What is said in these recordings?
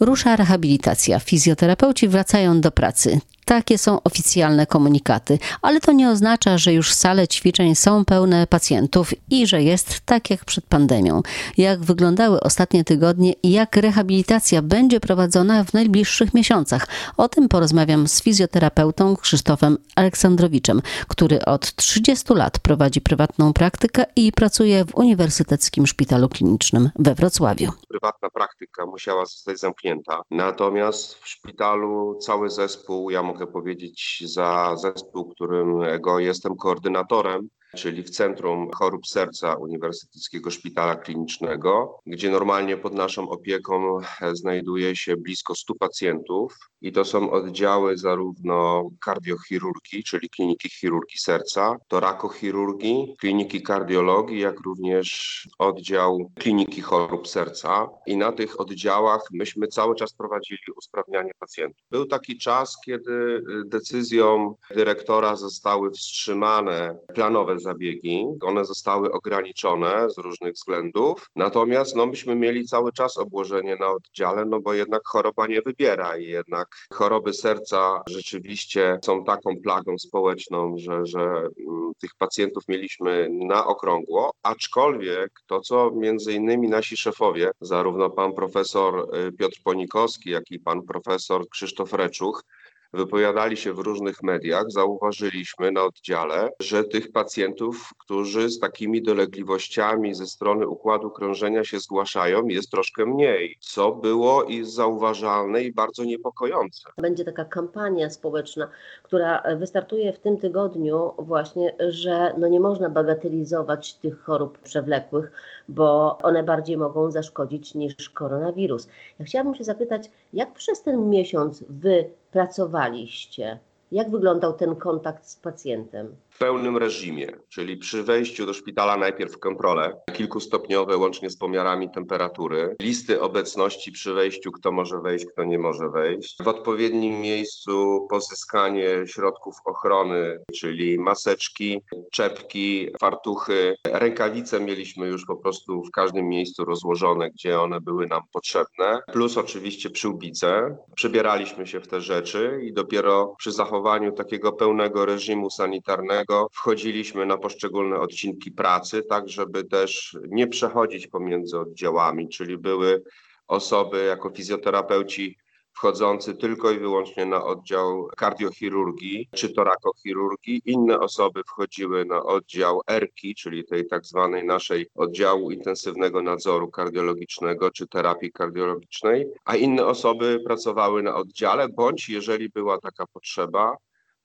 Rusza rehabilitacja. Fizjoterapeuci wracają do pracy. Takie są oficjalne komunikaty, ale to nie oznacza, że już sale ćwiczeń są pełne pacjentów i że jest tak jak przed pandemią. Jak wyglądały ostatnie tygodnie i jak rehabilitacja będzie prowadzona w najbliższych miesiącach? O tym porozmawiam z fizjoterapeutą Krzysztofem Aleksandrowiczem, który od 30 lat prowadzi prywatną praktykę i pracuje w Uniwersyteckim Szpitalu Klinicznym we Wrocławiu. Prywatna praktyka musiała zostać zamknięta, natomiast w szpitalu cały zespół, ja mogę powiedzieć za zespół, którego jestem koordynatorem, czyli w Centrum Chorób Serca Uniwersyteckiego Szpitala Klinicznego, gdzie normalnie pod naszą opieką znajduje się blisko 100 pacjentów i to są oddziały zarówno kardiochirurgii, czyli kliniki chirurgii serca, torakochirurgii, kliniki kardiologii, jak również oddział kliniki chorób serca. I na tych oddziałach myśmy cały czas prowadzili usprawnianie pacjentów. Był taki czas, kiedy decyzją dyrektora zostały wstrzymane planowe zabiegi. One zostały ograniczone z różnych względów. Natomiast no, myśmy mieli cały czas obłożenie na oddziale, no bo jednak choroba nie wybiera i jednak choroby serca rzeczywiście są taką plagą społeczną, że, że mm, tych pacjentów mieliśmy na okrągło, aczkolwiek to, co między innymi nasi szefowie, zarówno pan profesor y, Piotr Ponikowski, jak i pan profesor Krzysztof Reczuch, wypowiadali się w różnych mediach, zauważyliśmy na oddziale, że tych pacjentów, którzy z takimi dolegliwościami ze strony układu krążenia się zgłaszają, jest troszkę mniej, co było i zauważalne i bardzo niepokojące. Będzie taka kampania społeczna, która wystartuje w tym tygodniu właśnie, że no nie można bagatelizować tych chorób przewlekłych, bo one bardziej mogą zaszkodzić niż koronawirus. Ja chciałabym się zapytać, jak przez ten miesiąc wy pracowaliście? Jak wyglądał ten kontakt z pacjentem? W pełnym reżimie, czyli przy wejściu do szpitala najpierw kontrole kilkustopniowe łącznie z pomiarami temperatury, listy obecności przy wejściu, kto może wejść, kto nie może wejść, w odpowiednim miejscu pozyskanie środków ochrony, czyli maseczki, czepki, fartuchy, rękawice mieliśmy już po prostu w każdym miejscu rozłożone, gdzie one były nam potrzebne, plus oczywiście przyłbice. Przybieraliśmy się w te rzeczy i dopiero przy zachowaniu takiego pełnego reżimu sanitarnego wchodziliśmy na poszczególne odcinki pracy, tak żeby też nie przechodzić pomiędzy oddziałami, czyli były osoby jako fizjoterapeuci wchodzący tylko i wyłącznie na oddział kardiochirurgii czy torakochirurgii. Inne osoby wchodziły na oddział ERKI, czyli tej tak zwanej naszej oddziału intensywnego nadzoru kardiologicznego czy terapii kardiologicznej, a inne osoby pracowały na oddziale, bądź jeżeli była taka potrzeba,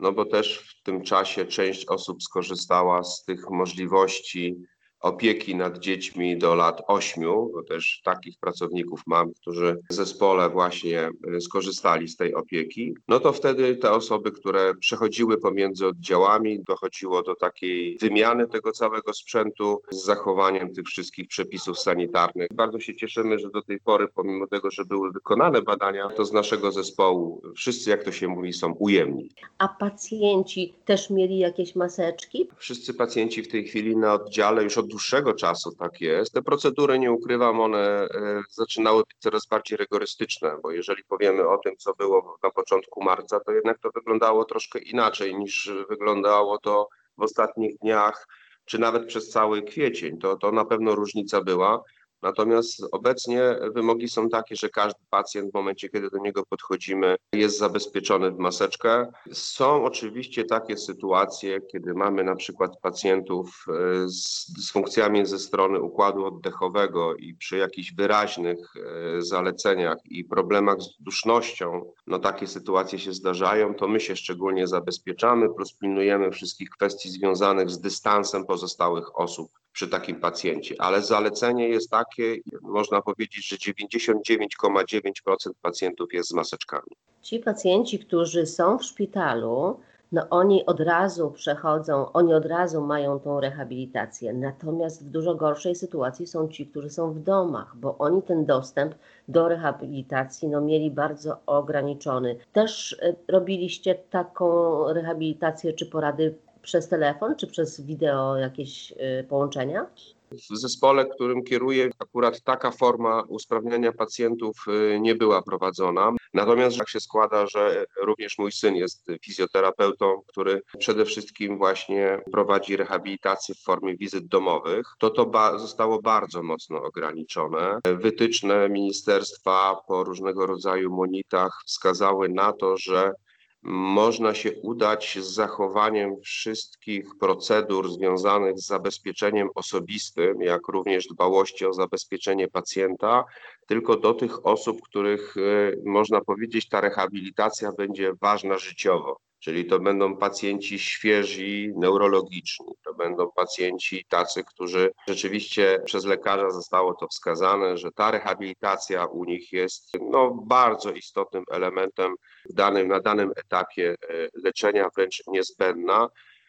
no bo też w tym czasie część osób skorzystała z tych możliwości opieki nad dziećmi do lat 8, bo też takich pracowników mam, którzy w zespole właśnie y, skorzystali z tej opieki, no to wtedy te osoby, które przechodziły pomiędzy oddziałami, dochodziło do takiej wymiany tego całego sprzętu z zachowaniem tych wszystkich przepisów sanitarnych. Bardzo się cieszymy, że do tej pory, pomimo tego, że były wykonane badania, to z naszego zespołu wszyscy, jak to się mówi, są ujemni. A pacjenci też mieli jakieś maseczki? Wszyscy pacjenci w tej chwili na oddziale już od dłuższego czasu tak jest. Te procedury, nie ukrywam, one e, zaczynały być coraz bardziej rygorystyczne, bo jeżeli powiemy o tym, co było na początku marca, to jednak to wyglądało troszkę inaczej niż wyglądało to w ostatnich dniach, czy nawet przez cały kwiecień. To, to na pewno różnica była. Natomiast obecnie wymogi są takie, że każdy pacjent w momencie, kiedy do niego podchodzimy, jest zabezpieczony w maseczkę. Są oczywiście takie sytuacje, kiedy mamy na przykład pacjentów e, z dysfunkcjami ze strony układu oddechowego i przy jakichś wyraźnych e, zaleceniach i problemach z dusznością, no takie sytuacje się zdarzają, to my się szczególnie zabezpieczamy, plus pilnujemy wszystkich kwestii związanych z dystansem pozostałych osób przy takim pacjencie, ale zalecenie jest takie, można powiedzieć, że 99,9% pacjentów jest z maseczkami. Ci pacjenci, którzy są w szpitalu, no oni od razu przechodzą, oni od razu mają tą rehabilitację. Natomiast w dużo gorszej sytuacji są ci, którzy są w domach, bo oni ten dostęp do rehabilitacji no, mieli bardzo ograniczony. Też y, robiliście taką rehabilitację czy porady przez telefon, czy przez wideo jakieś y, połączenia? W zespole, którym kieruję, akurat taka forma usprawniania pacjentów y, nie była prowadzona. Natomiast tak się składa, że również mój syn jest fizjoterapeutą, który przede wszystkim właśnie prowadzi rehabilitację w formie wizyt domowych. To to ba zostało bardzo mocno ograniczone. Wytyczne ministerstwa po różnego rodzaju monitach wskazały na to, że można się udać z zachowaniem wszystkich procedur związanych z zabezpieczeniem osobistym, jak również dbałości o zabezpieczenie pacjenta, tylko do tych osób, których e, można powiedzieć, ta rehabilitacja będzie ważna życiowo. Czyli to będą pacjenci świeżi, neurologiczni, to będą pacjenci tacy, którzy rzeczywiście przez lekarza zostało to wskazane, że ta rehabilitacja u nich jest no, bardzo istotnym elementem w danym, na danym etapie e, leczenia, wręcz niezbędna.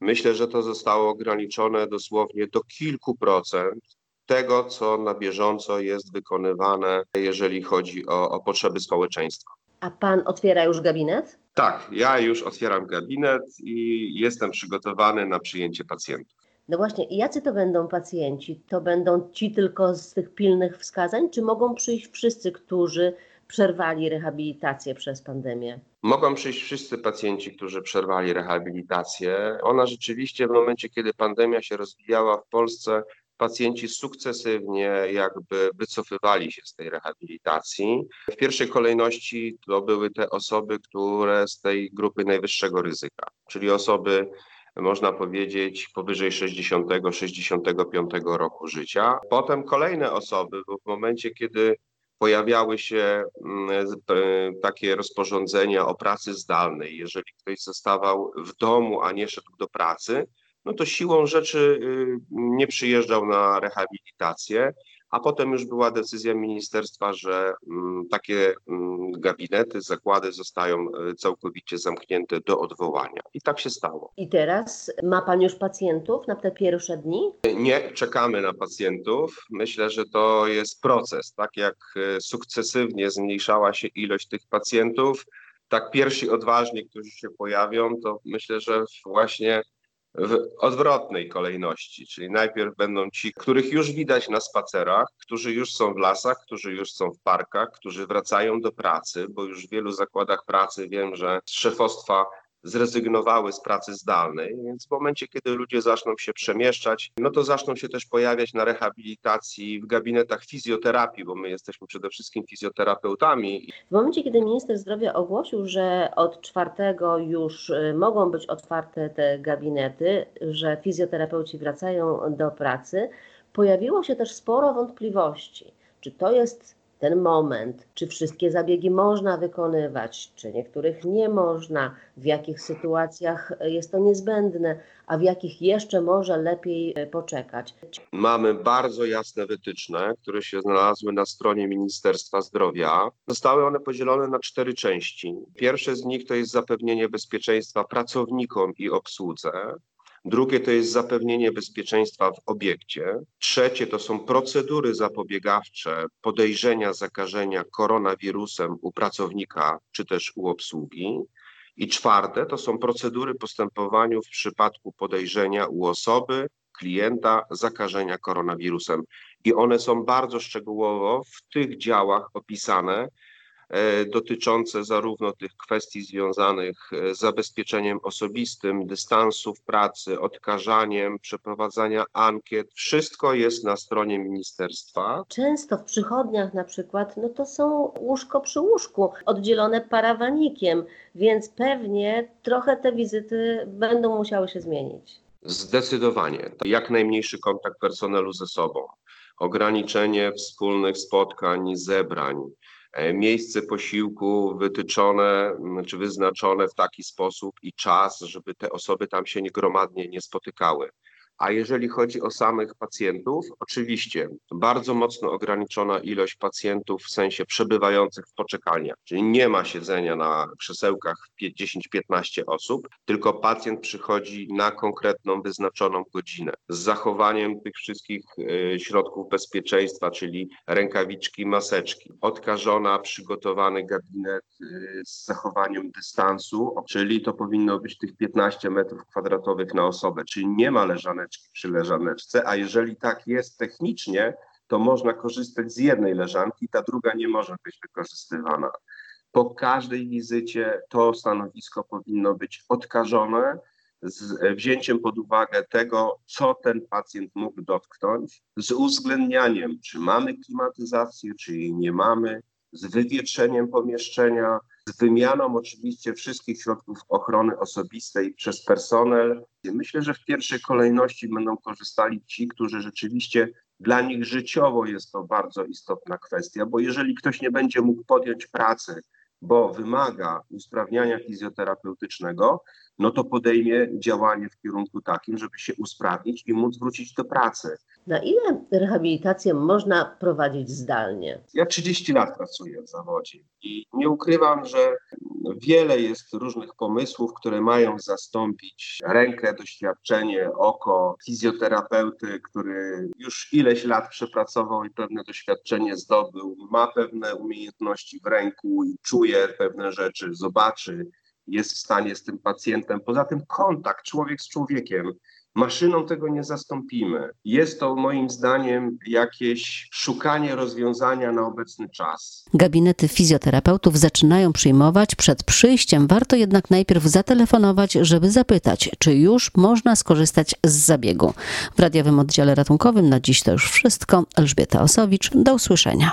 Myślę, że to zostało ograniczone dosłownie do kilku procent tego, co na bieżąco jest wykonywane, jeżeli chodzi o, o potrzeby społeczeństwa. A pan otwiera już gabinet? Tak, ja już otwieram gabinet i jestem przygotowany na przyjęcie pacjentów. No właśnie, jacy to będą pacjenci? To będą ci tylko z tych pilnych wskazań, czy mogą przyjść wszyscy, którzy przerwali rehabilitację przez pandemię? Mogą przyjść wszyscy pacjenci, którzy przerwali rehabilitację. Ona rzeczywiście w momencie, kiedy pandemia się rozwijała w Polsce, pacjenci sukcesywnie jakby wycofywali się z tej rehabilitacji. W pierwszej kolejności to były te osoby, które z tej grupy najwyższego ryzyka, czyli osoby można powiedzieć, powyżej 60-65 roku życia. Potem kolejne osoby, bo w momencie, kiedy pojawiały się mm, takie rozporządzenia o pracy zdalnej, jeżeli ktoś zostawał w domu, a nie szedł do pracy, no to siłą rzeczy y, nie przyjeżdżał na rehabilitację, a potem już była decyzja ministerstwa, że mm, takie mm, gabinety, zakłady zostają y, całkowicie zamknięte do odwołania. I tak się stało. I teraz ma Pan już pacjentów na te pierwsze dni? Nie czekamy na pacjentów. Myślę, że to jest proces. Tak jak y, sukcesywnie zmniejszała się ilość tych pacjentów, tak pierwsi odważni, którzy się pojawią, to myślę, że właśnie w odwrotnej kolejności, czyli najpierw będą ci, których już widać na spacerach, którzy już są w lasach, którzy już są w parkach, którzy wracają do pracy, bo już w wielu zakładach pracy wiem, że z szefostwa zrezygnowały z pracy zdalnej, więc w momencie, kiedy ludzie zaczną się przemieszczać, no to zaczną się też pojawiać na rehabilitacji w gabinetach fizjoterapii, bo my jesteśmy przede wszystkim fizjoterapeutami. W momencie, kiedy minister zdrowia ogłosił, że od czwartego już y, mogą być otwarte te gabinety, że fizjoterapeuci wracają do pracy, pojawiło się też sporo wątpliwości. Czy to jest ten moment, czy wszystkie zabiegi można wykonywać, czy niektórych nie można, w jakich sytuacjach jest to niezbędne, a w jakich jeszcze może lepiej e, poczekać. Mamy bardzo jasne wytyczne, które się znalazły na stronie Ministerstwa Zdrowia. Zostały one podzielone na cztery części. Pierwsze z nich to jest zapewnienie bezpieczeństwa pracownikom i obsłudze. Drugie to jest zapewnienie bezpieczeństwa w obiekcie. Trzecie to są procedury zapobiegawcze podejrzenia zakażenia koronawirusem u pracownika czy też u obsługi. I czwarte to są procedury postępowaniu w przypadku podejrzenia u osoby, klienta zakażenia koronawirusem. I one są bardzo szczegółowo w tych działach opisane, dotyczące zarówno tych kwestii związanych e, z zabezpieczeniem osobistym, dystansów pracy, odkażaniem, przeprowadzania ankiet. Wszystko jest na stronie ministerstwa. Często w przychodniach na przykład, no to są łóżko przy łóżku, oddzielone parawanikiem, więc pewnie trochę te wizyty będą musiały się zmienić. Zdecydowanie. Jak najmniejszy kontakt personelu ze sobą, ograniczenie wspólnych spotkań, zebrań, E, miejsce posiłku wytyczone czy wyznaczone w taki sposób i czas, żeby te osoby tam się gromadnie nie spotykały. A jeżeli chodzi o samych pacjentów, oczywiście bardzo mocno ograniczona ilość pacjentów w sensie przebywających w poczekalniach, czyli nie ma siedzenia na krzesełkach 10-15 osób, tylko pacjent przychodzi na konkretną, wyznaczoną godzinę. Z zachowaniem tych wszystkich e, środków bezpieczeństwa, czyli rękawiczki, maseczki, odkażona, przygotowany gabinet e, z zachowaniem dystansu, czyli to powinno być tych 15 metrów kwadratowych na osobę, czyli nie ma leżanego leżaneczki przy leżaneczce, a jeżeli tak jest technicznie, to można korzystać z jednej leżanki, ta druga nie może być wykorzystywana. Po każdej wizycie to stanowisko powinno być odkażone z wzięciem pod uwagę tego, co ten pacjent mógł dotknąć, z uwzględnianiem, czy mamy klimatyzację, czy jej nie mamy, z wywietrzeniem pomieszczenia, z wymianą oczywiście wszystkich środków ochrony osobistej przez personel. Myślę, że w pierwszej kolejności będą korzystali ci, którzy rzeczywiście dla nich życiowo jest to bardzo istotna kwestia, bo jeżeli ktoś nie będzie mógł podjąć pracy, bo wymaga usprawniania fizjoterapeutycznego, no to podejmie działanie w kierunku takim, żeby się usprawnić i móc wrócić do pracy. Na ile rehabilitację można prowadzić zdalnie? Ja 30 lat pracuję w zawodzie i nie ukrywam, że wiele jest różnych pomysłów, które mają zastąpić rękę, doświadczenie, oko fizjoterapeuty, który już ileś lat przepracował i pewne doświadczenie zdobył, ma pewne umiejętności w ręku i czuje pewne rzeczy, zobaczy, jest w stanie z tym pacjentem. Poza tym kontakt człowiek z człowiekiem Maszyną tego nie zastąpimy. Jest to moim zdaniem jakieś szukanie rozwiązania na obecny czas. Gabinety fizjoterapeutów zaczynają przyjmować. Przed przyjściem warto jednak najpierw zatelefonować, żeby zapytać, czy już można skorzystać z zabiegu. W radiowym oddziale ratunkowym na dziś to już wszystko. Elżbieta Osowicz, do usłyszenia.